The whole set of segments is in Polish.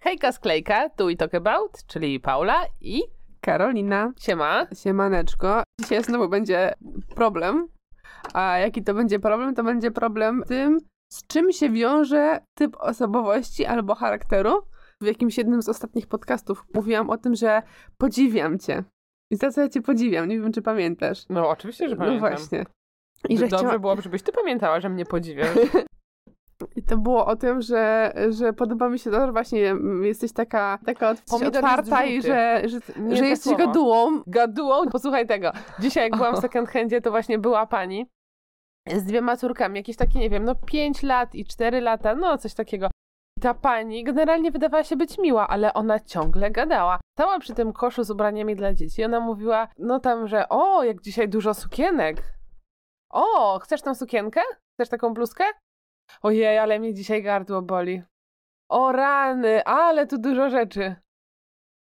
Hejka Sklejka, tu i talk about, czyli Paula i Karolina. Siema. Siemaneczko. Dzisiaj znowu będzie problem. A jaki to będzie problem? To będzie problem tym, z czym się wiąże typ osobowości albo charakteru. W jakimś jednym z ostatnich podcastów mówiłam o tym, że podziwiam cię. I za co ja cię podziwiam? Nie wiem, czy pamiętasz. No oczywiście, że pamiętam. No właśnie. I że Dobrze chciała... byłoby, żebyś ty pamiętała, że mnie podziwiasz. I to było o tym, że, że podoba mi się to, że właśnie jesteś taka, taka otwarta i że, że, Nie że jesteś słowo. gadułą. Gadułą? Posłuchaj tego. Dzisiaj jak byłam w second handzie, to właśnie była pani z dwiema córkami, jakieś takie, nie wiem, no 5 lat i 4 lata, no coś takiego. Ta pani generalnie wydawała się być miła, ale ona ciągle gadała. Stała przy tym koszu z ubraniami dla dzieci. Ona mówiła, no tam, że o, jak dzisiaj dużo sukienek. O, chcesz tą sukienkę? Chcesz taką bluzkę? Ojej, ale mnie dzisiaj gardło boli. O rany, ale tu dużo rzeczy.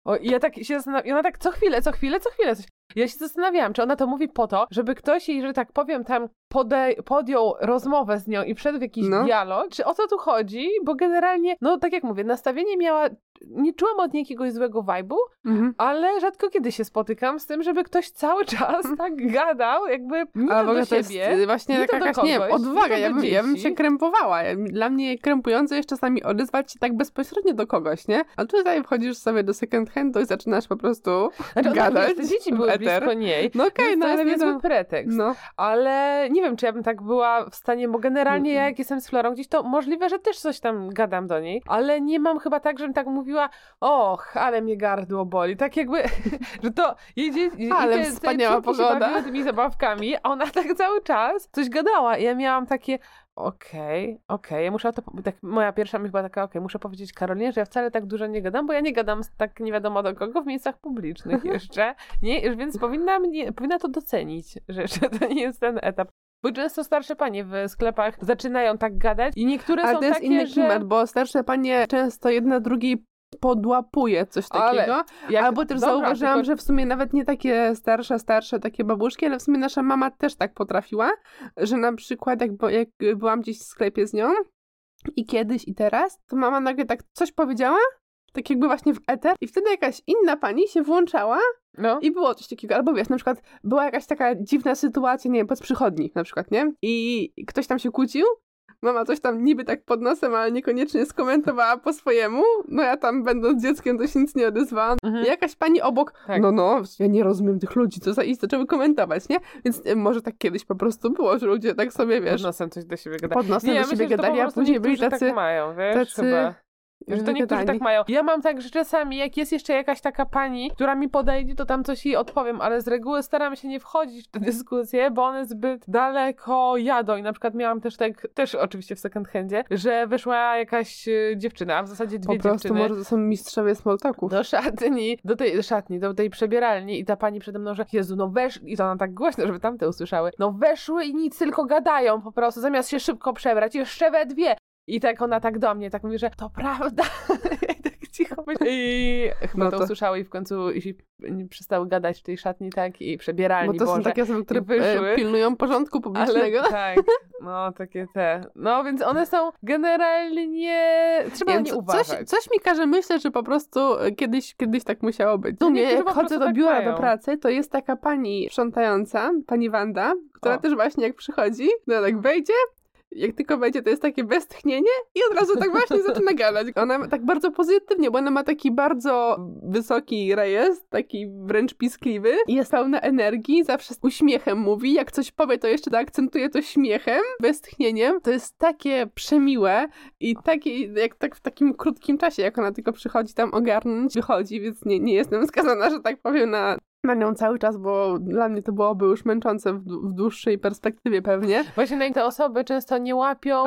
O, ja tak się zastanawiam, i ona tak co chwilę, co chwilę, co chwilę coś. Ja się zastanawiałam, czy ona to mówi po to, żeby ktoś jej, że tak powiem, tam podej- podjął rozmowę z nią i wszedł w jakiś No. dialog, czy o co tu chodzi, bo generalnie, no tak jak mówię, nastawienie miała, nie czułam od niej jakiegoś złego vibe'u, Mhm. ale rzadko kiedy się spotykam z tym, żeby ktoś cały czas tak gadał, jakby nie Ale to do to jest siebie, y, właśnie nie taka do jakaś, nie wiem, kogoś, nie odwaga. Ja bym, ja bym się krępowała. Dla mnie krępujące jest czasami odezwać się tak bezpośrednio do kogoś, nie? A tutaj wchodzisz sobie do second handu i zaczynasz po prostu Znaczy, gadać te dzieci były eter. blisko niej, No okej, więc no to ale jest niezły pretekst. No, Ale nie wiem, czy ja bym tak była w stanie, bo generalnie ja jak jestem z Florą gdzieś, to możliwe, że też coś tam gadam do niej, ale nie mam chyba tak, żebym tak mówiła, och, ale mnie gardło boli. Tak jakby, że to jedzie, Ale i te, wspaniała pogoda. tymi zabawkami, a ona tak cały czas coś gadała. I ja miałam takie, okej, okej, ja muszę to, tak moja pierwsza myśl była taka, okej, muszę powiedzieć Karolinie, że ja wcale tak dużo nie gadam, bo ja nie gadam tak nie wiadomo do kogo w miejscach publicznych jeszcze, nie, więc powinna, mnie, powinna to docenić, że to nie jest ten etap. Bo często starsze panie w sklepach zaczynają tak gadać i niektóre ale są to jest takie, inny że... klimat, bo starsze panie często jedna drugiej podłapuje coś Ale takiego. jak- Albo też dobra, zauważyłam, tylko- że w sumie nawet nie takie starsze, starsze, takie babuszki, ale w sumie nasza mama też tak potrafiła, że na przykład jak, jak byłam gdzieś w sklepie z nią i kiedyś i teraz, to mama nagle tak coś powiedziała, tak jakby właśnie w eter i wtedy jakaś inna pani się włączała No. i było coś takiego, albo wiesz, na przykład była jakaś taka dziwna sytuacja, nie wiem, pod przychodni na przykład, nie? I ktoś tam się kłócił, mama coś tam niby tak pod nosem, ale niekoniecznie skomentowała po swojemu, no ja tam będąc dzieckiem to się nic nie odezwałam. Mhm. Jakaś pani obok, Tak. no no, ja nie rozumiem tych ludzi, co za i zaczęły komentować, nie? Więc y, może tak kiedyś po prostu było, że ludzie tak sobie, wiesz, Pod nosem coś do siebie gadają. pod nosem ja do siebie myślę, gadali, a później byli niektórzy tacy, tak mają, wiesz, tacy chyba. Że to niektórzy tak mają. Ja mam tak, że czasami jak jest jeszcze jakaś taka pani, która mi podejdzie, to tam coś jej odpowiem, ale z reguły staram się nie wchodzić w te dyskusje, bo one zbyt daleko jadą. I na przykład miałam też tak, też oczywiście w second handzie, że wyszła jakaś y, dziewczyna, a w zasadzie dwie Po prostu dziewczyny. może to są mistrzowie smoltaków. Do szatni, do tej szatni, do tej przebieralni i ta pani przede mną, że Jezu, no wesz... I to ona tak głośno, żeby tamte usłyszały. No weszły i nic, tylko gadają po prostu, zamiast się szybko przebrać, jeszcze we dwie. I tak ona tak do mnie, tak mówi, że to prawda. I tak cicho myślę. I chyba No to, to- usłyszały i w końcu i przestały gadać w tej szatni, tak, i przebieralni, Bo to są Boże. takie osoby, które wyszły. e, pilnują porządku publicznego. Ale tak, no takie te. No więc one są generalnie, trzeba Nie nie uważać. coś, coś mi każe myśleć, że po prostu e, kiedyś, kiedyś tak musiało być. No niektórzy jak chodzę do biura, do pracy, to jest taka pani sprzątająca, pani Wanda, która O. też właśnie jak przychodzi, to tak wejdzie, jak tylko wejdzie, to jest takie westchnienie i od razu tak właśnie zaczyna gadać. Ona tak bardzo pozytywnie, bo ona ma taki bardzo wysoki rejestr, taki wręcz piskliwy. Jest pełna energii, zawsze z uśmiechem mówi. Jak coś powie, to jeszcze akcentuje to śmiechem, westchnieniem. To jest takie przemiłe i takie, jak tak w takim krótkim czasie, jak ona tylko przychodzi tam ogarnąć, wychodzi, więc nie, nie jestem skazana, że tak powiem, na, na nią cały czas, bo dla mnie to byłoby już męczące w, w dłuższej perspektywie pewnie. Właśnie no te osoby często nie łapią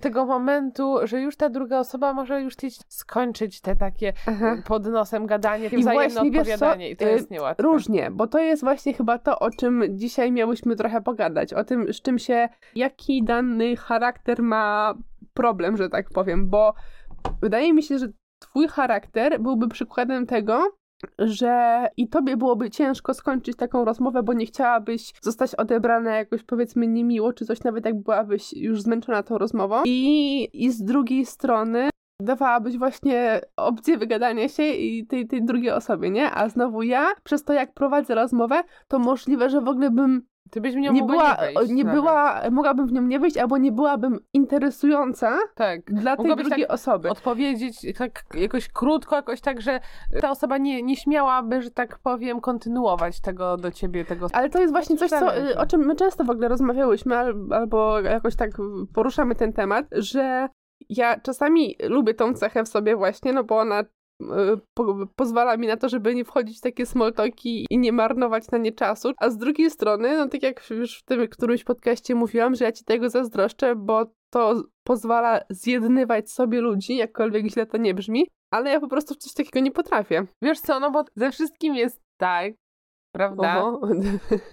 tego momentu, że już ta druga osoba może już chcieć skończyć te takie Aha. pod nosem gadanie, I wzajemne właśnie, wiesz co, odpowiadanie i to y, jest niełatwe. Różnie, bo to jest właśnie chyba to, o czym dzisiaj miałyśmy trochę pogadać. O tym, z czym się, jaki dany charakter ma problem, że tak powiem, bo wydaje mi się, że twój charakter byłby przykładem tego, że i tobie byłoby ciężko skończyć taką rozmowę, bo nie chciałabyś zostać odebrana jakoś powiedzmy niemiło, czy coś nawet jak byłabyś już zmęczona tą rozmową. I, i z drugiej strony dawałabyś właśnie opcję wygadania się i tej, tej drugiej osobie, nie? A znowu ja, przez to jak prowadzę rozmowę, to możliwe, że w ogóle bym Ty byś w nią nie była, nie, wejść nie była, mogłabym w nią nie wyjść, albo nie byłabym interesująca Tak. dla tej Mogłabyś drugiej tak osoby. Odpowiedzieć tak jakoś krótko, jakoś tak, że ta osoba nie, nie śmiałaby, że tak powiem, kontynuować tego do ciebie, tego Ale to jest właśnie coś, co, y, o czym my często w ogóle rozmawiałyśmy, al- albo jakoś tak poruszamy ten temat, że ja czasami lubię tą cechę w sobie właśnie, no bo ona po, pozwala mi na to, żeby nie wchodzić w takie small talki i nie marnować na nie czasu. A z drugiej strony, no tak jak już w tym którymś podcaście mówiłam, że ja ci tego zazdroszczę, bo to pozwala zjednywać sobie ludzi, jakkolwiek źle to nie brzmi, ale ja po prostu w coś takiego nie potrafię. Wiesz co, no bo ze wszystkim jest tak, prawda, Oho.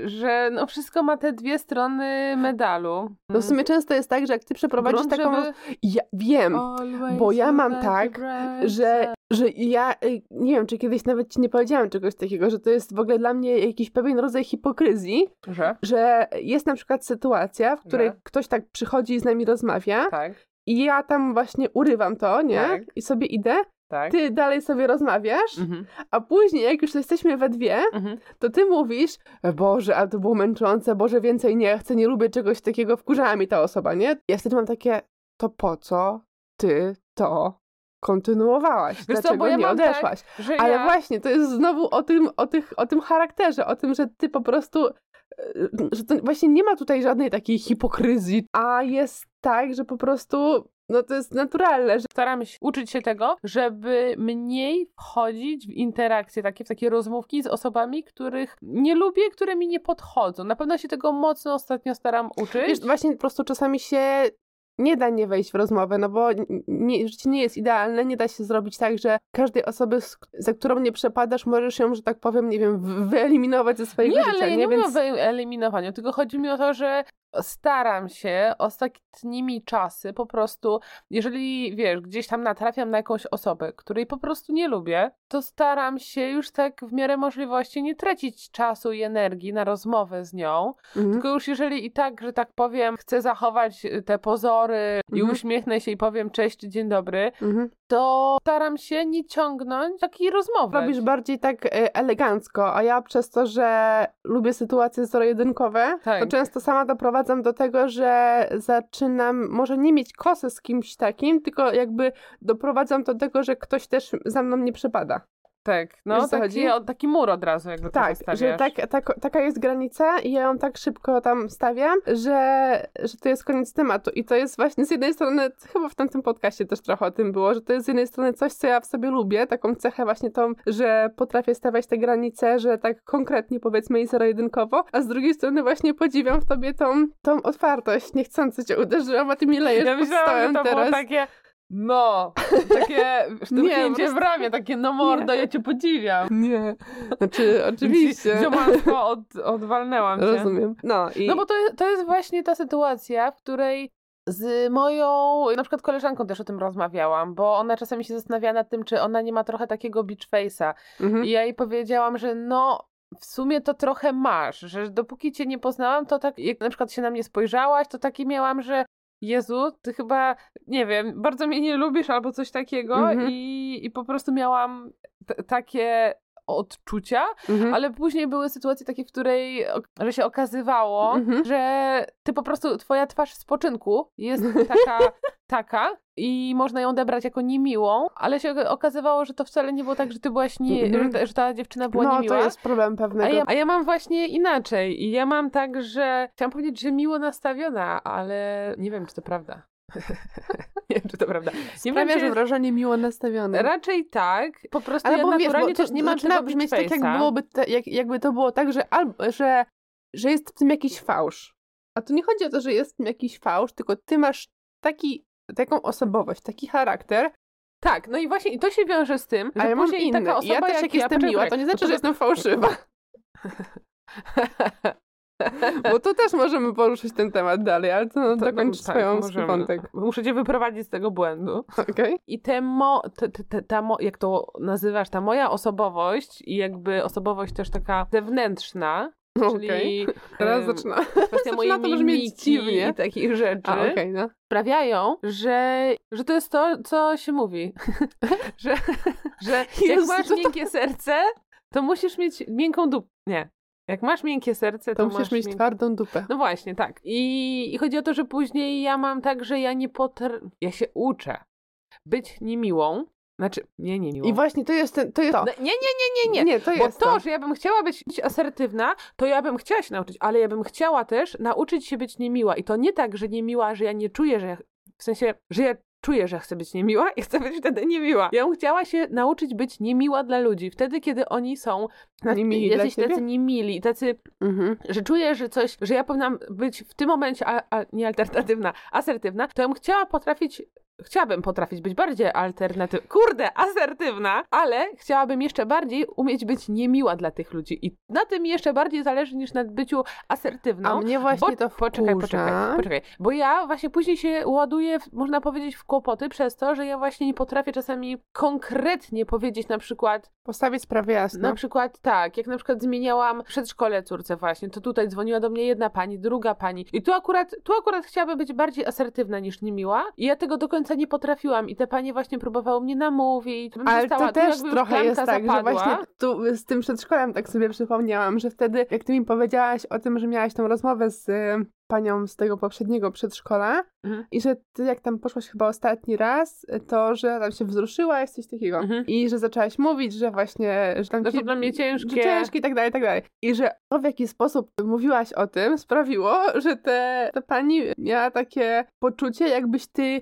że no wszystko ma te dwie strony medalu. No w sumie często jest tak, że jak ty przeprowadzisz Grunt, taką... żeby Ja wiem, always bo ja mam tak, że. Że ja y, nie wiem, czy kiedyś nawet ci nie powiedziałam czegoś takiego, że to jest w ogóle dla mnie jakiś pewien rodzaj hipokryzji, Że? że jest na przykład sytuacja, w której Że? ktoś tak przychodzi i z nami rozmawia Tak, i ja tam właśnie urywam to, nie? Tak. I sobie idę, tak. ty dalej sobie rozmawiasz, Mhm, a później jak już jesteśmy we dwie, mhm. to ty mówisz, Boże, ale to było męczące, Boże, więcej nie chcę, nie lubię czegoś takiego, wkurzała mi ta osoba, nie? Ja wtedy mam takie, to po co ty to kontynuowałaś? Wiesz co, Dlaczego bo ja nie tak, odeszłaś? Że Ale ja... właśnie, to jest znowu o tym, o, tych, o tym charakterze, o tym, że ty po prostu, e, że to właśnie nie ma tutaj żadnej takiej hipokryzji, a jest tak, że po prostu, no to jest naturalne, że Staram się uczyć się tego, żeby mniej wchodzić w interakcje takie, w takie rozmówki z osobami, których nie lubię, które mi nie podchodzą. Na pewno się tego mocno ostatnio staram uczyć. Wiesz, właśnie po prostu czasami się nie da nie wejść w rozmowę, no bo nie, życie nie jest idealne, nie da się zrobić tak, że każdej osoby, za którą nie przepadasz, możesz ją, że tak powiem, nie wiem, wy- wyeliminować ze swojego nie, życia, ale nie? nie mówię Więc o wyeliminowaniu, tylko chodzi mi o to, że staram się ostatnimi czasy po prostu, jeżeli wiesz, gdzieś tam natrafiam na jakąś osobę, której po prostu nie lubię, to staram się już tak w miarę możliwości nie tracić czasu i energii na rozmowę z nią, mhm. Tylko już jeżeli i tak, że tak powiem, chcę zachować y, te pozory i Mhm. uśmiechnę się i powiem cześć, dzień dobry, Mhm. To staram się nie ciągnąć takiej rozmowy. robisz bardziej tak e, elegancko, a ja przez to, że lubię sytuacje zero-jedynkowe, Tak. to często sama doprowadzam do tego, że zaczynam może nie mieć kosy z kimś takim, tylko jakby doprowadzam do tego, że ktoś też za mną nie przepada. Tak, Wiesz, no chodzi? taki, o, taki mur od razu jakby Tak, tak, że tak, tak, taka jest granica i ja ją tak szybko tam stawiam, że, że to jest koniec tematu. I to jest właśnie z jednej strony, chyba w tamtym podcaście też trochę o tym było, że to jest z jednej strony coś, co ja w sobie lubię, taką cechę właśnie tą, że potrafię stawiać te granice, że tak konkretnie powiedzmy i zero-jedynkowo, a z drugiej strony właśnie podziwiam w tobie tą, tą otwartość. Niechcący cię uderzyłam, a ty mi lejesz Ja myślałam, że to teraz. było takie no, takie Nie, szturchnięcie po w ramię, takie no mordo, ja cię podziwiam. Nie, znaczy oczywiście. Ziomalstwo od, odwalnęłam cię. Rozumiem. No, i... No bo to, to jest właśnie ta sytuacja, w której z moją, na przykład koleżanką też o tym rozmawiałam, bo ona czasami się zastanawia nad tym, czy ona nie ma trochę takiego beach face'a. Mhm. I ja jej powiedziałam, że no w sumie to trochę masz, że dopóki cię nie poznałam, to tak jak na przykład się na mnie spojrzałaś, to taki miałam, że Jezu, ty chyba, nie wiem, bardzo mnie nie lubisz albo coś takiego Mhm. i, i po prostu miałam takie odczucia, Mhm. ale później były sytuacje takie, w której że się okazywało, Mhm. że ty po prostu, twoja twarz w spoczynku jest taka, taka i można ją odebrać jako niemiłą, ale się okazywało, że to wcale nie było tak, że ty byłaś nie, że, ta, że ta dziewczyna była No, niemiła. to jest problem A pewnego. ja, a ja mam właśnie inaczej. I ja mam tak, że chciałam powiedzieć, że miło nastawiona, ale nie wiem, czy to prawda. nie wiem, czy to prawda. Nie wiem, Sprawia, czy że jest... wrażenie miło nastawione. Raczej tak. Po prostu Ale ja bo wiesz, naturalnie bo to też nie zaczyna tego brzmieć tak, jak byłoby, te, jak, jakby to było tak, że, albo, że, że jest w tym jakiś fałsz. A tu nie chodzi o to, że jest w tym jakiś fałsz, tylko ty masz taki, taką osobowość, taki charakter, Tak, no i właśnie i to się wiąże z tym, że a ja mam później taka osoba ja też jak jak ja, jestem poczekaj, miła, to nie znaczy, to że jestem fałszywa. Bo tu też możemy poruszyć ten temat dalej, ale to, To- dokończ tak, swoją możemy. wątek. Muszę cię wyprowadzić z tego błędu. Okej? I te mo, te, te, ta mo, jak to nazywasz, ta moja osobowość i jakby osobowość też taka zewnętrzna, czyli Okej. Teraz zaczyna. kwestia zaczyna mojej to mimiki dziwnie. i takich rzeczy A, okej, no. sprawiają, że, że to jest to, co się mówi. że że jak Jezu, masz to- miękkie serce, to musisz mieć miękką dupę. Nie. Jak masz miękkie serce, to, To musisz mieć mięk- twardą dupę. No właśnie, tak. I, I chodzi o to, że później ja mam tak, że ja nie potr... Ja się uczę być niemiłą. Znaczy, nie niemiłą. I właśnie to jest ten, to jest to. No, nie, nie, nie, nie, nie. Nie, to Bo jest to, to. że ja bym chciała być asertywna, to ja bym chciała się nauczyć, ale ja bym chciała też nauczyć się być niemiła. I to nie tak, że niemiła, że ja nie czuję, że ja, w sensie, że ja czuję, że chcę być niemiła i chcę być wtedy niemiła. Ja bym chciała się nauczyć być niemiła dla ludzi, wtedy, kiedy oni są Niemili jacyś tacy niemili, tacy Mhm. że czuję, że coś, że ja powinnam być w tym momencie a, a, nie alternatywna, asertywna, to ja bym chciała potrafić, chciałabym potrafić być bardziej alternatywna, kurde, asertywna, ale chciałabym jeszcze bardziej umieć być niemiła dla tych ludzi i na tym jeszcze bardziej zależy niż na byciu asertywną. A mnie właśnie bo, to poczekaj, wkurza. poczekaj, poczekaj, bo ja właśnie później się ładuję, można powiedzieć, w kłopoty przez to, że ja właśnie nie potrafię czasami konkretnie powiedzieć na przykład, Postawić sprawę jasno. na przykład tak, jak na przykład zmieniałam przedszkole córce właśnie, to tutaj dzwoniła do mnie jedna pani, druga pani i tu akurat, tu akurat chciałabym być bardziej asertywna niż niemiła i ja tego do końca nie potrafiłam i te panie właśnie próbowały mnie namówić. Ale to też trochę jest tak, że zapadła. właśnie tu z tym przedszkolem tak sobie przypomniałam, że wtedy, jak ty mi powiedziałaś o tym, że miałaś tą rozmowę z y, panią z tego poprzedniego przedszkola Mhm. i że ty jak tam poszłaś chyba ostatni raz, to że tam się wzruszyłaś, coś takiego. Mhm. I że zaczęłaś mówić, że właśnie, że tam to dla mnie ciężkie. że ciężkie i tak dalej, i tak dalej. I że to w jaki sposób mówiłaś o tym sprawiło, że te, ta pani miała takie poczucie, jakbyś ty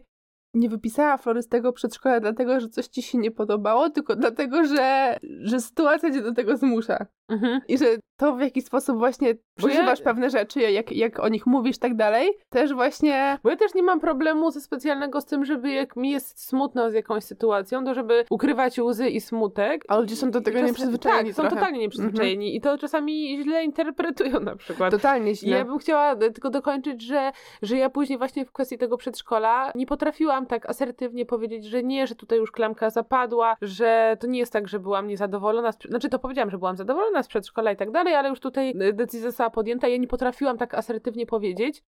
nie wypisała florystego przedszkola dlatego, że coś ci się nie podobało, tylko dlatego, że, że sytuacja cię do tego zmusza. Mhm. I że to w jaki sposób właśnie Bo ja- pewne rzeczy, jak, jak o nich mówisz tak dalej, też właśnie Bo ja też nie mam problemu ze specjalnego z tym, żeby jak mi jest smutno z jakąś sytuacją, to żeby ukrywać łzy i smutek. A ludzie są do tego czas- nieprzyzwyczajeni Tak, są trochę. Mhm. totalnie nieprzyzwyczajeni i to czasami źle interpretują na przykład. totalnie I źle. ja bym chciała tylko dokończyć, że, że ja później właśnie w kwestii tego przedszkola nie potrafiłam tak asertywnie powiedzieć, że nie, że tutaj już klamka zapadła, że to nie jest tak, że byłam niezadowolona. Z, znaczy to powiedziałam, że byłam zadowolona z przedszkola i tak dalej, ale już tutaj e, decyzja została podjęta. Ja nie potrafiłam tak asertywnie powiedzieć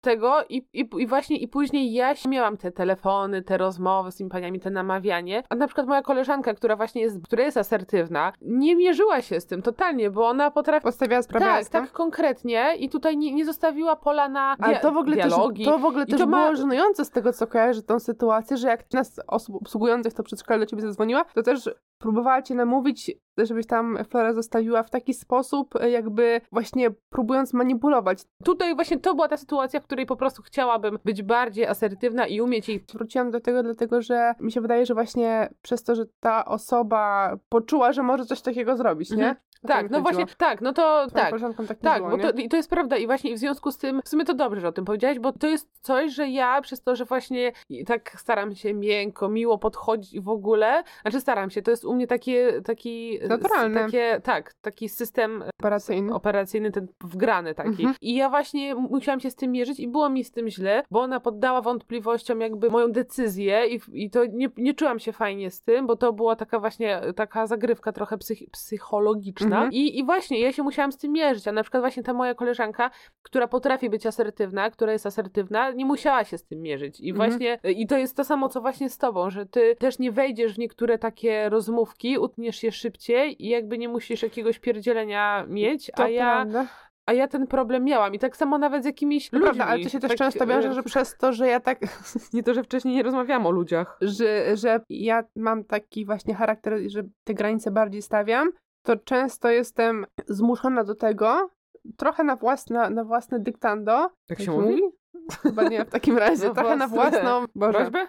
tego i, i, i właśnie i później ja miałam te telefony, te rozmowy z tymi paniami, te namawianie, a na przykład moja koleżanka, która właśnie jest, która jest asertywna, nie mierzyła się z tym totalnie, bo ona potrafi Postawiała sprawę tak, jasno. tak konkretnie i tutaj nie, nie zostawiła pola na Ale dia- to w ogóle dialogi. też, to w ogóle też to ma- było żenujące z tego, co kojarzy tą sytuację, że jak nas osób obsługujących to przedszkole do ciebie zadzwoniła, to też próbowała cię namówić, żebyś tam Florę zostawiła w taki sposób, e, jakby właśnie próbując manipulować. Tutaj właśnie to była ta sytuacja, w której po prostu chciałabym być bardziej asertywna i umieć jej Wróciłam do tego, dlatego że mi się wydaje, że właśnie przez to, że ta osoba poczuła, że może coś takiego zrobić, nie? Mhm. Tak, no właśnie, tak, no to tak. tak Tak, było, bo to, i to jest prawda i właśnie w związku z tym, w sumie to dobrze, że o tym powiedziałeś, bo to jest coś, że ja przez to, że właśnie tak staram się miękko, miło podchodzić w ogóle, znaczy staram się, to jest u mnie takie, taki... Naturalne. Takie, tak, taki system Operacyjny. operacyjny, ten wgrany taki. Mhm. I ja właśnie musiałam się z tym mierzyć i było mi z tym źle, bo ona poddała wątpliwościom jakby moją decyzję i, i to nie, nie czułam się fajnie z tym, bo to była taka właśnie taka zagrywka trochę psych, psychologiczna Mhm. I, i właśnie ja się musiałam z tym mierzyć, a na przykład właśnie ta moja koleżanka, która potrafi być asertywna, która jest asertywna, nie musiała się z tym mierzyć i Mhm. właśnie i to jest to samo, co właśnie z tobą, że ty też nie wejdziesz w niektóre takie rozmówki, utniesz się szybciej i jakby nie musisz jakiegoś pierdzielenia mieć, To a ja, prawda. a ja ten problem miałam i tak samo nawet z jakimiś To ludźmi. prawda, ale to się też tak, często wiąże, e, że przez to, że ja tak Nie to, że wcześniej nie rozmawiałam o ludziach. że, że ja mam taki właśnie charakter, że te granice bardziej stawiam, to często jestem zmuszona do tego, trochę na własne, na własne dyktando. Tak się mówi? Chyba nie w takim razie, Na trochę na własne- własną... Boże, Prośbę?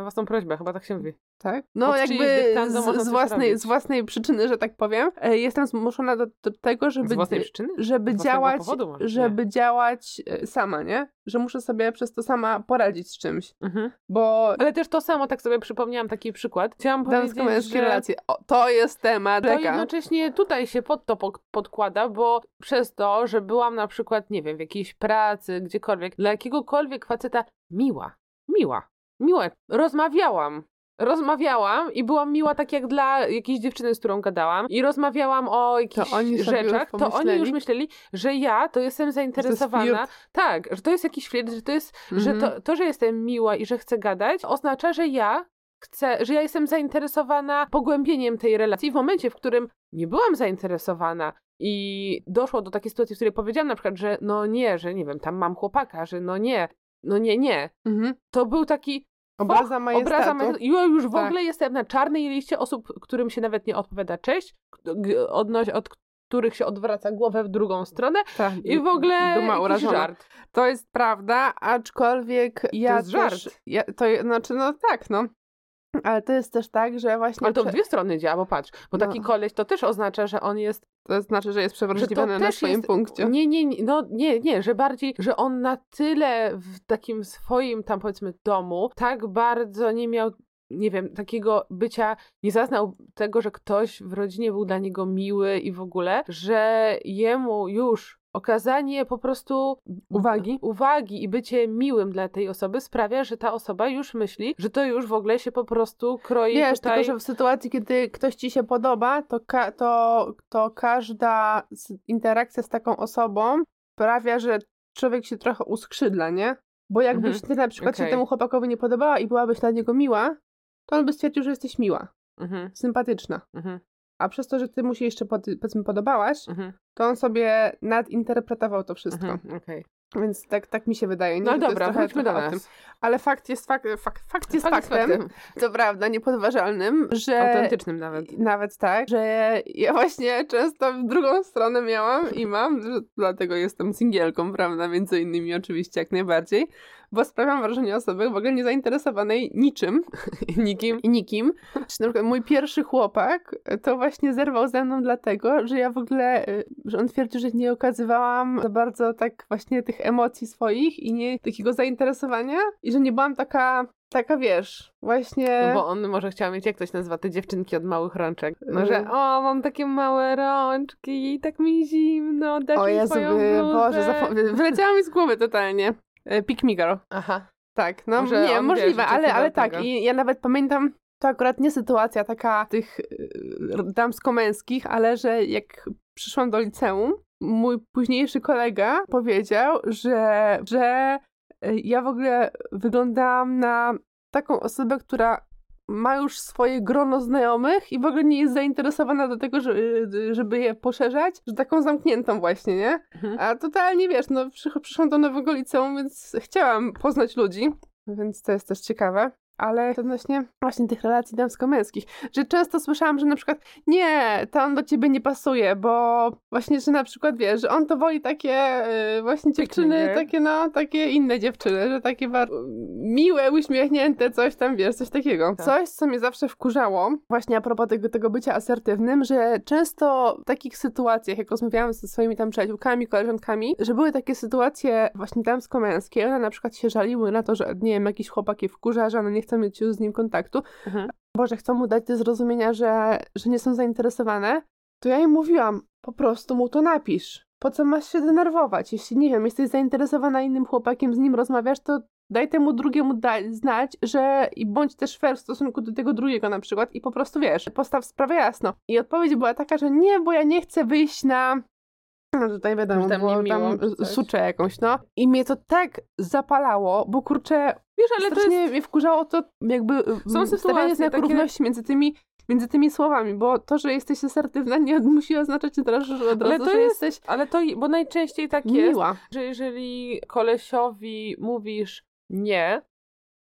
Na własną prośbę, chyba tak się mówi. tak? No Pod jakby z, z, własnej, z własnej przyczyny, że tak powiem, e, jestem zmuszona do, do tego, żeby... Z własnej przyczyny? żeby Z działać, powodu może, nie? żeby działać e, sama, nie? Że muszę sobie przez to sama poradzić z czymś, Mhm. bo Ale też to samo, tak sobie przypomniałam taki przykład. Chciałam damsko-męskie że relacje, o, to jest temat to jednocześnie tutaj się pod to podkłada, bo przez to, że byłam na przykład, nie wiem, w jakiejś pracy, gdziekolwiek, dla jakiegokolwiek faceta miła, miła, miła, rozmawiałam rozmawiałam i byłam miła tak jak dla jakiejś dziewczyny, z którą gadałam i rozmawiałam o jakichś To oni rzeczach, to oni już myśleli, że ja to jestem zainteresowana. flirt. tak, że to jest jakiś flirt, że to jest, że Mhm. to, to, że jestem miła i że chcę gadać, oznacza, że ja chcę, że ja jestem zainteresowana pogłębieniem tej relacji w momencie, w którym nie byłam zainteresowana i doszło do takiej sytuacji, w której powiedziałam na przykład, że no nie, że nie wiem, tam mam chłopaka, że no nie, no nie, nie. Mhm. To był taki Obraza majestatu. Obraza majestatu. Ja już w Tak. ogóle jestem na czarnej liście osób, którym się nawet nie odpowiada cześć, odnoś, od których się odwraca głowę w drugą stronę Tak. i w ogóle Duma urażona. żart. To jest prawda, aczkolwiek ja jest też... żart. Ja, to znaczy, no tak, no. Ale to jest też tak, że właśnie... Ale to w dwie strony działa, bo patrz, bo No. taki koleś to też oznacza, że on jest To znaczy, że jest przewrażliwiony na swoim jest, punkcie. Nie, nie, nie, no nie, nie, że bardziej, że on na tyle w takim swoim tam powiedzmy domu tak bardzo nie miał, nie wiem, takiego bycia, nie zaznał tego, że ktoś w rodzinie był dla niego miły i w ogóle, że jemu już okazanie po prostu Uwagi. uwagi i bycie miłym dla tej osoby sprawia, że ta osoba już myśli, że to już w ogóle się po prostu kroi Wiesz, tutaj... tylko że w sytuacji, kiedy ktoś ci się podoba, to, ka- to, to każda interakcja z taką osobą sprawia, że człowiek się trochę uskrzydla, nie? Bo jakbyś Mhm. ty na przykład Okej. się temu chłopakowi nie podobała i byłabyś dla niego miła, to on by stwierdził, że jesteś miła, Mhm, sympatyczna. mhm, A przez to, że ty mu się jeszcze pod, powiedzmy podobałaś, mhm, to on sobie nadinterpretował to wszystko. mhm, okej. Więc tak, tak mi się wydaje. Nie? No Że dobra, wróćmy do nas. Ale fakt jest, fakt, fakt, fakt jest Fakt jest faktem, faktem. to prawda, niepodważalnym, że... Autentycznym nawet. Nawet tak, że ja właśnie często w drugą stronę miałam i mam, dlatego jestem singielką, prawda, między innymi oczywiście jak najbardziej, bo sprawiam wrażenie osoby w ogóle niezainteresowanej niczym Nikim. i nikim. Czy na przykład mój pierwszy chłopak to właśnie zerwał ze mną dlatego, że ja w ogóle, y, że on twierdzi, że nie okazywałam za bardzo tak właśnie tych emocji swoich i nie takiego zainteresowania i że nie byłam taka, taka wiesz, właśnie... No bo on może chciał mieć, jak ktoś nazywa te dziewczynki od małych rączek. No, że Mhm. o, mam takie małe rączki i tak mi zimno, dasz O mi Jezu, swoją bluzę. Boże, zapo- wyleciało mi z głowy totalnie. E, Pick me girl. Aha. Tak, no Może nie, możliwe, wiesz, ale, ale tak. tego. I ja nawet pamiętam, to akurat nie sytuacja taka tych y, damsko-męskich, ale że jak przyszłam do liceum, mój późniejszy kolega powiedział, że, że y, ja w ogóle wyglądałam na taką osobę, która ma już swoje grono znajomych i w ogóle nie jest zainteresowana do tego, żeby, żeby je poszerzać, że taką zamkniętą właśnie, nie? Mhm. A totalnie wiesz, no przy- przyszłam do nowego liceum, więc chciałam poznać ludzi, więc to jest też ciekawe. Ale odnośnie właśnie tych relacji damsko-męskich, że często słyszałam, że na przykład nie, to on do ciebie nie pasuje, bo właśnie, że na przykład wiesz, że on to woli takie y, właśnie dziewczyny, takie no, takie inne dziewczyny, że takie bardzo miłe, uśmiechnięte, coś tam, wiesz, coś takiego. Tak. Coś, co mnie zawsze wkurzało, właśnie a propos tego, tego bycia asertywnym, że często w takich sytuacjach, jak rozmawiałam ze swoimi tam przyjaciółkami, koleżankami, że były takie sytuacje właśnie damsko-męskie, one na przykład się żaliły na to, że nie wiem, jakiś chłopak je wkurza, że one nie chcą mieć już z nim kontaktu, Mhm. bo że chcą mu dać do zrozumienia, że, że nie są zainteresowane, to ja im mówiłam, po prostu mu to napisz. Po co masz się denerwować? Jeśli, nie wiem, jesteś zainteresowana innym chłopakiem, z nim rozmawiasz, to daj temu drugiemu da- znać, że i bądź też fair w stosunku do tego drugiego na przykład i po prostu wiesz, postaw sprawę jasno. I odpowiedź była taka, że nie, bo ja nie chcę wyjść na no tutaj wiadomo, tam było niemiło, tam coś. suczę jakąś, no. I mnie to tak zapalało, bo kurczę, Wiesz, ale to jest... mnie wkurzało to jakby Są Są stawianie znaku takie- równości między tymi, między tymi słowami, bo to, że jesteś asertywna nie musi oznaczać od razu, że, od Ale razu, to że jest- jesteś Ale to, bo najczęściej tak jest, miła. że jeżeli kolesiowi mówisz nie,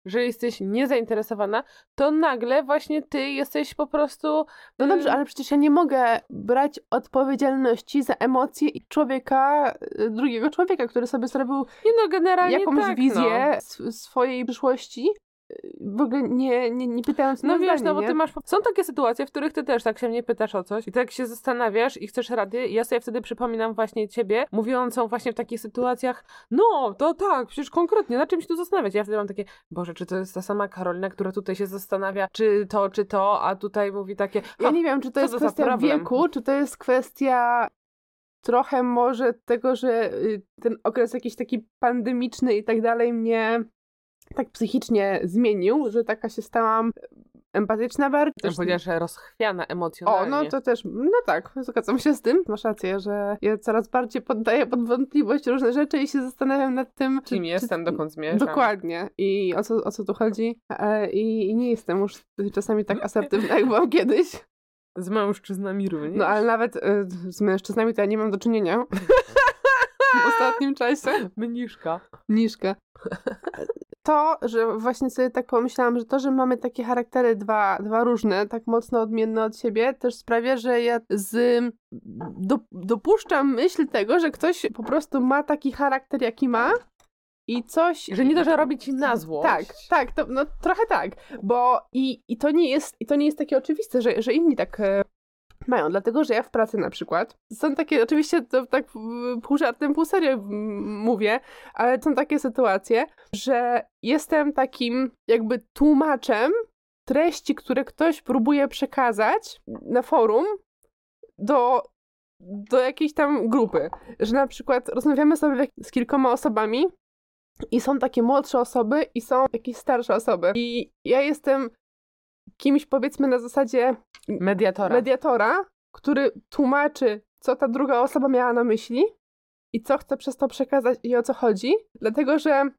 że jesteś niezainteresowana, to nagle właśnie ty jesteś po prostu... No y, dobrze, ale przecież ja nie mogę brać odpowiedzialności za emocje człowieka, y, drugiego człowieka, który sobie zrobił Nie no, generalnie jakąś tak, wizję No. sw- swojej przyszłości, w ogóle nie, nie, nie pytając No wiesz, zdanie, no bo nie? ty masz. Są takie sytuacje, w których ty też tak się mnie pytasz o coś i tak się zastanawiasz i chcesz rady. I ja sobie wtedy przypominam właśnie ciebie, mówiącą właśnie w takich sytuacjach, no to tak, przecież konkretnie, na czym się tu zastanawiać? Ja wtedy mam takie, Boże, czy to jest ta sama Karolina, która tutaj się zastanawia, czy to, czy to, a tutaj mówi takie. Ja "Ha, nie wiem, czy to jest to kwestia wieku, czy to jest kwestia trochę może tego, że y, ten okres jakiś taki pandemiczny i tak dalej mnie tak psychicznie zmienił, że taka się stałam empatyczna bardziej. Ja powiedziała, że rozchwiana o, emocjonalnie. no to też, no tak, zgadzam się z tym. Masz rację, że ja coraz bardziej poddaję pod wątpliwość różne rzeczy i się zastanawiam nad tym, czy, Kim czy- jestem, dokąd zmierzam. Dokładnie. I o co, o co tu chodzi? E, i, I nie jestem już czasami tak asertywna, jak byłam kiedyś. Z mężczyznami również. No ale nawet e, z mężczyznami to ja nie mam do czynienia. w ostatnim czasie. Mniszka. Mniszkę. To, że właśnie sobie tak pomyślałam, że to, że mamy takie charaktery dwa, dwa różne, tak mocno odmienne od siebie, też sprawia, że ja z, do, dopuszczam myśl tego, że ktoś po prostu ma taki charakter, jaki ma i coś... Że nie to, że robi ci na złość. Tak, tak, to, no trochę tak, bo i, i, to, nie jest, i to nie jest takie oczywiste, że, że inni tak e, mają, dlatego że ja w pracy na przykład, są takie, oczywiście to tak pół żartem, pół serio mówię, ale są takie sytuacje, że jestem takim jakby tłumaczem treści, które ktoś próbuje przekazać na forum do, do jakiejś tam grupy, że na przykład rozmawiamy sobie z kilkoma osobami i są takie młodsze osoby i są jakieś starsze osoby. I ja jestem kimś powiedzmy na zasadzie Mediatora. mediatora, który tłumaczy, co ta druga osoba miała na myśli i co chce przez to przekazać i o co chodzi, dlatego że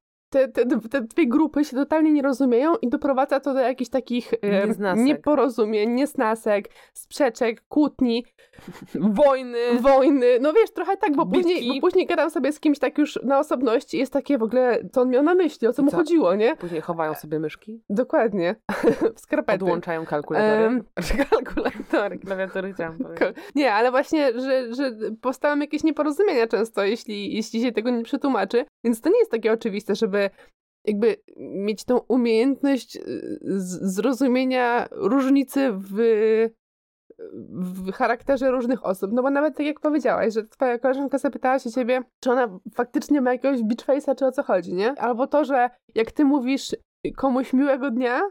te, te, te dwie grupy się totalnie nie rozumieją i doprowadza to do jakichś takich Niesnasek. nieporozumień, niesnasek, sprzeczek, kłótni, Wojny. wojny. No wiesz, trochę tak, bo Bitki. później, bo później gadam sobie z kimś tak już na osobności i jest takie w ogóle, co on miał na myśli, o co mu Co? chodziło, nie? Później chowają sobie myszki. Dokładnie. w skarpety. Odłączają kalkulatory. Em. kalkulatory, klawiatury chciałam powiedzieć. Nie, ale właśnie, że, że powstają jakieś nieporozumienia często, jeśli, jeśli się tego nie przetłumaczy. Więc to nie jest takie oczywiste, żeby jakby mieć tą umiejętność y, zrozumienia różnicy w, w charakterze różnych osób. No bo nawet tak jak powiedziałaś, że twoja koleżanka zapytała się ciebie, czy ona faktycznie ma jakiegoś beach face'a, czy o co chodzi, nie? Albo to, że jak ty mówisz komuś miłego dnia,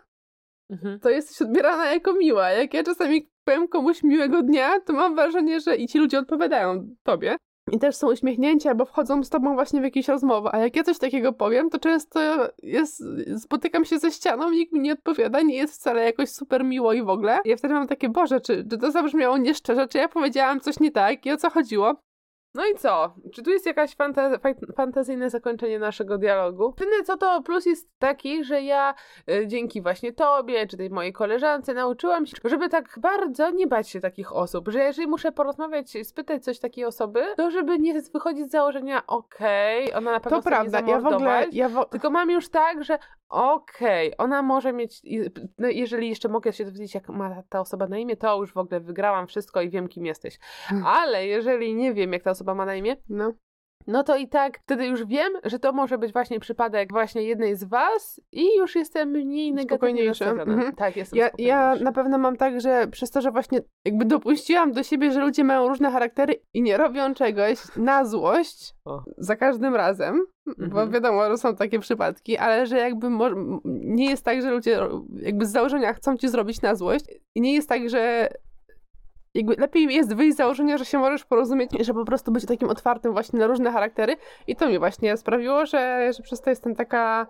Mhm. to jesteś odbierana jako miła. Jak ja czasami powiem komuś miłego dnia, to mam wrażenie, że i ci ludzie odpowiadają tobie. I też są uśmiechnięci albo wchodzą z tobą właśnie w jakieś rozmowy. A jak ja coś takiego powiem, to często jest, spotykam się ze ścianą, nikt mi nie odpowiada, nie jest wcale jakoś super miło i w ogóle. Ja wtedy mam takie, Boże, czy, czy to zabrzmiało nieszczerze, czy ja powiedziałam coś nie tak i o co chodziło? No i co? Czy tu jest jakaś fanta- fantazyjne zakończenie naszego dialogu? Jedyne co to plus jest taki, że ja e, dzięki właśnie tobie, czy tej mojej koleżance nauczyłam się, żeby tak bardzo nie bać się takich osób, że jeżeli muszę porozmawiać, spytać coś takiej osoby, to żeby nie wychodzić z założenia okej, ona na pewno To prawda, ja w ogóle... Ja w... Tylko mam już tak, że okej, ona może mieć, no jeżeli jeszcze mogę się dowiedzieć, jak ma ta osoba na imię, to już w ogóle wygrałam wszystko i wiem, kim jesteś. Hmm. Ale jeżeli nie wiem, jak ta osoba ma na imię, No. no to i tak wtedy już wiem, że to może być właśnie przypadek właśnie jednej z was i już jestem mniej negatywnie Spokojniejsza. nastawiona. Mhm. Tak, jestem Ja, ja na pewno mam tak, że przez to, że właśnie jakby dopuściłam do siebie, że ludzie mają różne charaktery i nie robią czegoś na złość O. za każdym razem, bo Mhm. wiadomo, że są takie przypadki, ale że jakby nie jest tak, że ludzie jakby z założenia chcą ci zrobić na złość i nie jest tak, że jakby lepiej jest wyjść z założenia, że się możesz porozumieć i że po prostu być takim otwartym właśnie na różne charaktery. I to mi właśnie sprawiło, że, że przez to jestem taka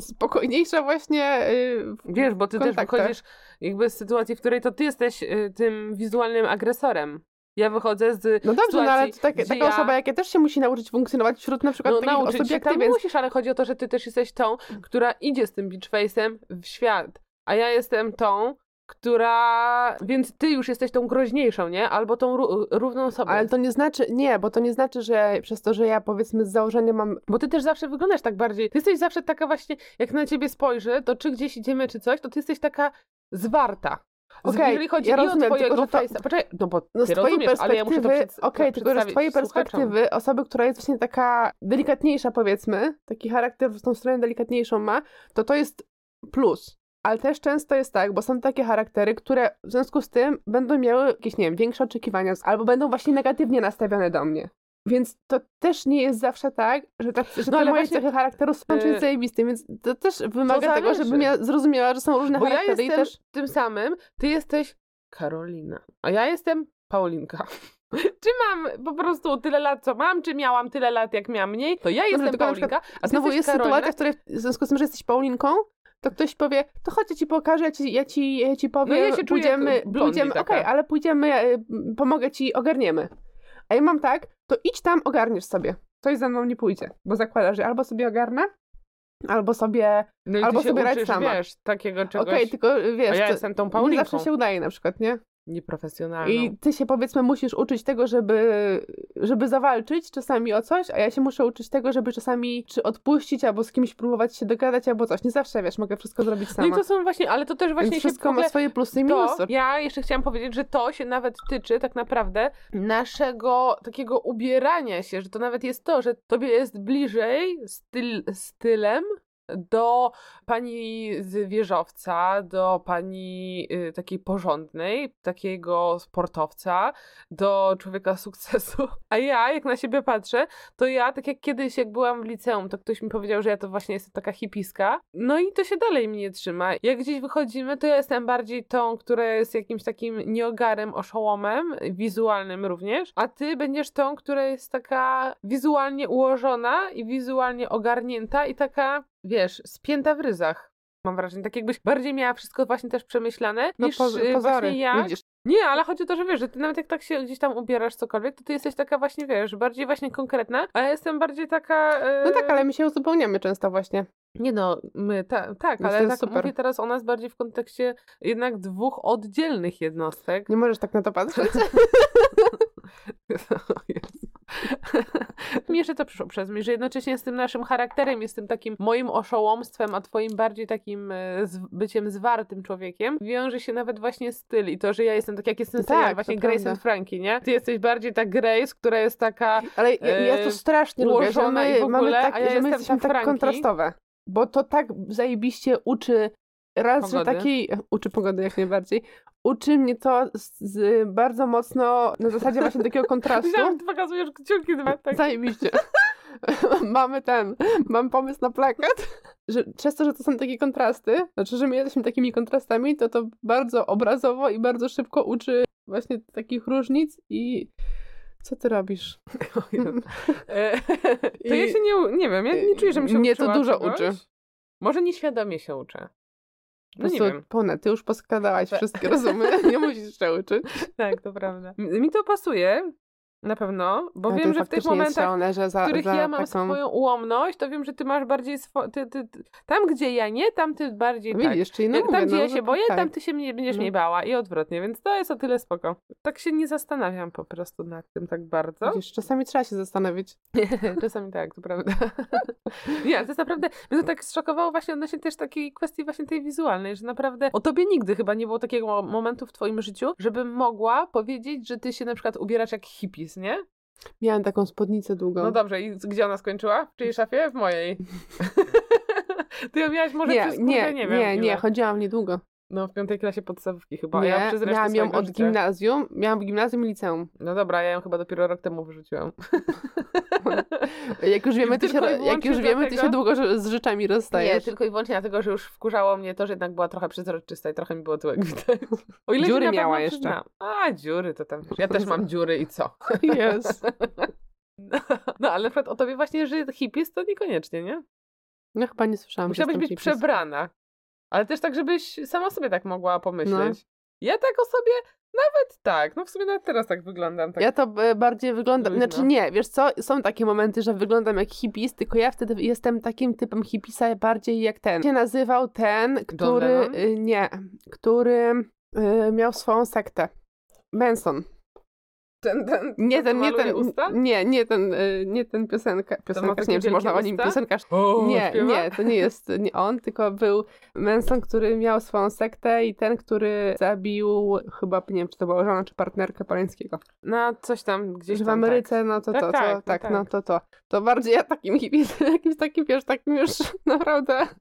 spokojniejsza właśnie yy, Wiesz, bo ty też wychodzisz jakby z sytuacji, w której to ty jesteś y, tym wizualnym agresorem. Ja wychodzę z No dobrze, no ale tak, taka ja- osoba jak ja też się musi nauczyć funkcjonować wśród na przykład no, takich nauczyć osób się jak ty, więc musisz, ale chodzi o to, że ty też jesteś tą, która idzie z tym beach face'em w świat, a ja jestem tą, która... Więc ty już jesteś tą groźniejszą, nie? Albo tą ró- równą osobą. ale to nie znaczy, nie, bo to nie znaczy, że przez to, że ja powiedzmy z założenia mam Bo ty też zawsze wyglądasz tak bardziej. Ty jesteś zawsze taka właśnie, jak na ciebie spojrzy, to czy gdzieś idziemy, czy coś, to ty jesteś taka zwarta. Okej, jeżeli chodzi ja i o rozumiem, twojego tylko że to-. Poczekaj, no bo No z twojej rozumiesz, ale ja muszę to perspektywy, przed, okej, tylko że z twojej słuchaczom. perspektywy osoby, która jest właśnie taka delikatniejsza powiedzmy, taki charakter w tą stronę delikatniejszą ma, to to jest plus. Ale też często jest tak, bo są takie charaktery, które w związku z tym będą miały jakieś, nie wiem, większe oczekiwania, albo będą właśnie negatywnie nastawione do mnie. Więc to też nie jest zawsze tak, że, tak, że No, te moje właśnie, cechy charakteru są yy, czymś zajebistym, więc to też wymaga tego, zależy. żebym ja zrozumiała, że są różne Bo ja charaktery jestem i też... tym samym, ty jesteś Karolina, a ja jestem Paulinka. Czy mam po prostu tyle lat, co mam, czy miałam tyle lat, jak miałam mniej, to ja jestem przykład Paulinka, a ty Znowu jest Karolina. sytuacja, w której w związku z tym, że jesteś Paulinką, to ktoś powie, to chodź, ja ci pokażę, ja ci, ja ci, ja ci powiem, No ja się pójdziemy, pójdziemy, okej, ale pójdziemy, e, pomogę ci, ogarniemy. A ja mam tak, to idź tam, ogarniesz sobie. Ktoś ze mną nie pójdzie, bo zakłada, że albo sobie ogarnę, albo sobie, No Albo sobie radź uczysz, sama. wiesz, takiego czegoś okej, tylko wiesz, A ja to jestem tą nie Paulinką. zawsze się udaje na przykład, nie? Nieprofesjonalną. I ty się powiedzmy musisz uczyć tego, żeby, żeby zawalczyć czasami o coś, a ja się muszę uczyć tego, żeby czasami czy odpuścić, albo z kimś próbować się dogadać, albo coś. Nie zawsze, wiesz, mogę wszystko zrobić No sama. i to są właśnie, ale to też właśnie Więc wszystko ma swoje plusy i minusy. ja jeszcze chciałam powiedzieć, że to się nawet tyczy tak naprawdę naszego takiego ubierania się, że to nawet jest to, że tobie jest bliżej styl, stylem do pani z wieżowca, do pani y, takiej porządnej, takiego sportowca, do człowieka sukcesu. A ja, jak na siebie patrzę, to ja, tak jak kiedyś, jak byłam w liceum, to ktoś mi powiedział, że ja to właśnie jestem taka hipiska. No i to się dalej mnie trzyma. Jak gdzieś wychodzimy, to ja jestem bardziej tą, która jest jakimś takim nieogarem, oszołomem, wizualnym również, a ty będziesz tą, która jest taka wizualnie ułożona i wizualnie ogarnięta i taka, wiesz, spięta w ryzach. Mam wrażenie, tak jakbyś bardziej miała wszystko właśnie też przemyślane, No niż poz- y, pozory, właśnie ja, widzisz. nie, ale chodzi o to, że wiesz, że ty nawet jak tak się gdzieś tam ubierasz cokolwiek, to ty jesteś taka właśnie, wiesz, bardziej właśnie konkretna, a ja jestem bardziej taka... e, No tak, ale my się uzupełniamy często właśnie. Nie no, my, ta, tak, ale tak super. mówię teraz o nas bardziej w kontekście jednak dwóch oddzielnych jednostek. Nie możesz tak na to patrzeć. Mi jeszcze to przyszło przez mnie, że jednocześnie z tym naszym charakterem, jest tym takim moim oszołomstwem, a twoim bardziej takim e, byciem zwartym człowiekiem, wiąże się nawet właśnie styl i to, że ja jestem tak jak jestem Tak, serial, to właśnie Grace prawda. and Frankie, nie? Ty jesteś bardziej ta Grace, która jest taka Ale ja, ja to e, strasznie lubię, że my w mamy ogóle, tak, ja że my jesteśmy ta tak kontrastowe. Bo to tak zajebiście uczy raz, że Pogody. takiej... Uczy pogody jak najbardziej. Uczy mnie to z, z bardzo mocno na zasadzie właśnie takiego kontrastu. Myślałam, że ty pokazujesz kciuki dwa, tak. Zajebiście. Mamy ten, mam pomysł na plakat, że przez to, że to są takie kontrasty, znaczy, że my jesteśmy takimi kontrastami, to to bardzo obrazowo i bardzo szybko uczy właśnie takich różnic i co ty robisz? E, To ja się nie, nie wiem, ja nie czuję, że mi się Mnie to dużo czegoś. uczy. Może nieświadomie się uczę. Po No nie wiem. Pone, ty już poskładałaś Tak. wszystkie rozumy, nie musisz jeszcze uczyć. Tak, to prawda. Mi to pasuje, na pewno, bo Ale wiem, że w tych momentach, szalone, że w za, których za ja mam taką... swoją ułomność, to wiem, że ty masz bardziej swo... ty, ty, ty... Tam, gdzie ja nie, tam ty bardziej tak. Widzisz, czyli no mówię, tam, gdzie no, ja się boję, tak. tam ty się mnie będziesz No. mnie bała i odwrotnie, więc to jest o tyle spoko. Tak się nie zastanawiam po prostu nad tym tak bardzo. Widzisz, czasami trzeba się zastanowić. Czasami tak, to prawda. Nie, to jest naprawdę, mnie to tak zszokowało właśnie odnośnie też takiej kwestii właśnie tej wizualnej, że naprawdę o tobie nigdy chyba nie było takiego mo- momentu w twoim życiu, żebym mogła powiedzieć, że ty się na przykład ubierasz jak hippies, nie? Miałam taką spódnicę długą. No dobrze, i gdzie ona skończyła? W czyjej szafie? W mojej. Ty ją miałaś może nie, przez, nie, nie, nie, wiem, nie, ile. chodziłam niedługo. No w piątej klasie podstawówki chyba, Nie, ja przez resztę miałam ją od życia. gimnazjum, miałam w gimnazjum i liceum. No dobra, ja ją chyba dopiero rok temu wyrzuciłam. Jak już wiemy, ty się, jak już wiemy, ty się długo z rzeczami rozstajesz. Nie, tylko i wyłącznie dlatego, że już wkurzało mnie to, że jednak była trochę przezroczysta i trochę mi było tyłek widać. O ile Dziury miała jeszcze. przyznam. A, dziury to tam. Ja też mam dziury i co? Jest. No, ale na przykład o tobie właśnie, że hippies to niekoniecznie, nie? No chyba nie słyszałam. Musiałabyś być hippies. przebrana. Ale też tak, żebyś sama sobie tak mogła pomyśleć. No. Ja tak o sobie nawet tak. No w sumie nawet teraz tak wyglądam. Tak. Ja to e, bardziej wyglądam, Luźno. znaczy nie, wiesz co, są takie momenty, że wyglądam jak hippies, tylko ja wtedy jestem takim typem hippisa bardziej jak ten. się nazywał ten, który, y, nie, który y, miał swoją sektę. Manson. Ten, ten, Nie ten, nie ten, Usta? nie, nie ten, y, nie ten piosenka, piosenkarz, nie wiem, czy można o wielkie nim usta? piosenkarz. O, Nie, śpiewa? nie, to nie jest nie on, tylko był Manson, który miał swoją sektę i ten, który zabił chyba, nie wiem, czy to była żona, czy partnerkę Paleńskiego. No, coś tam gdzieś Że w Ameryce, no to Tak, to, tak, to no tak, tak. no to to. To bardziej ja takim hipisem, jakimś takim, wiesz, takim już naprawdę Tak.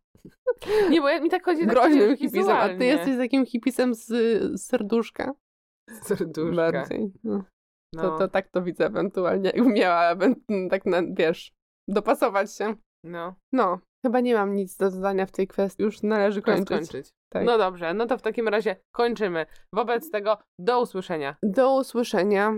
Nie, bo ja, mi tak chodzi tak groźnym hipisem, a ty jesteś takim hipisem z, z serduszka. Serduszka. Bardziej. No. No. To, to tak to widzę ewentualnie, jakbym miała, ewen- tak na, wiesz, dopasować się. no. No, chyba nie mam nic do dodania w tej kwestii, już należy kończyć. skończyć. Tak. No dobrze, no to w takim razie kończymy. Wobec tego do usłyszenia. Do usłyszenia.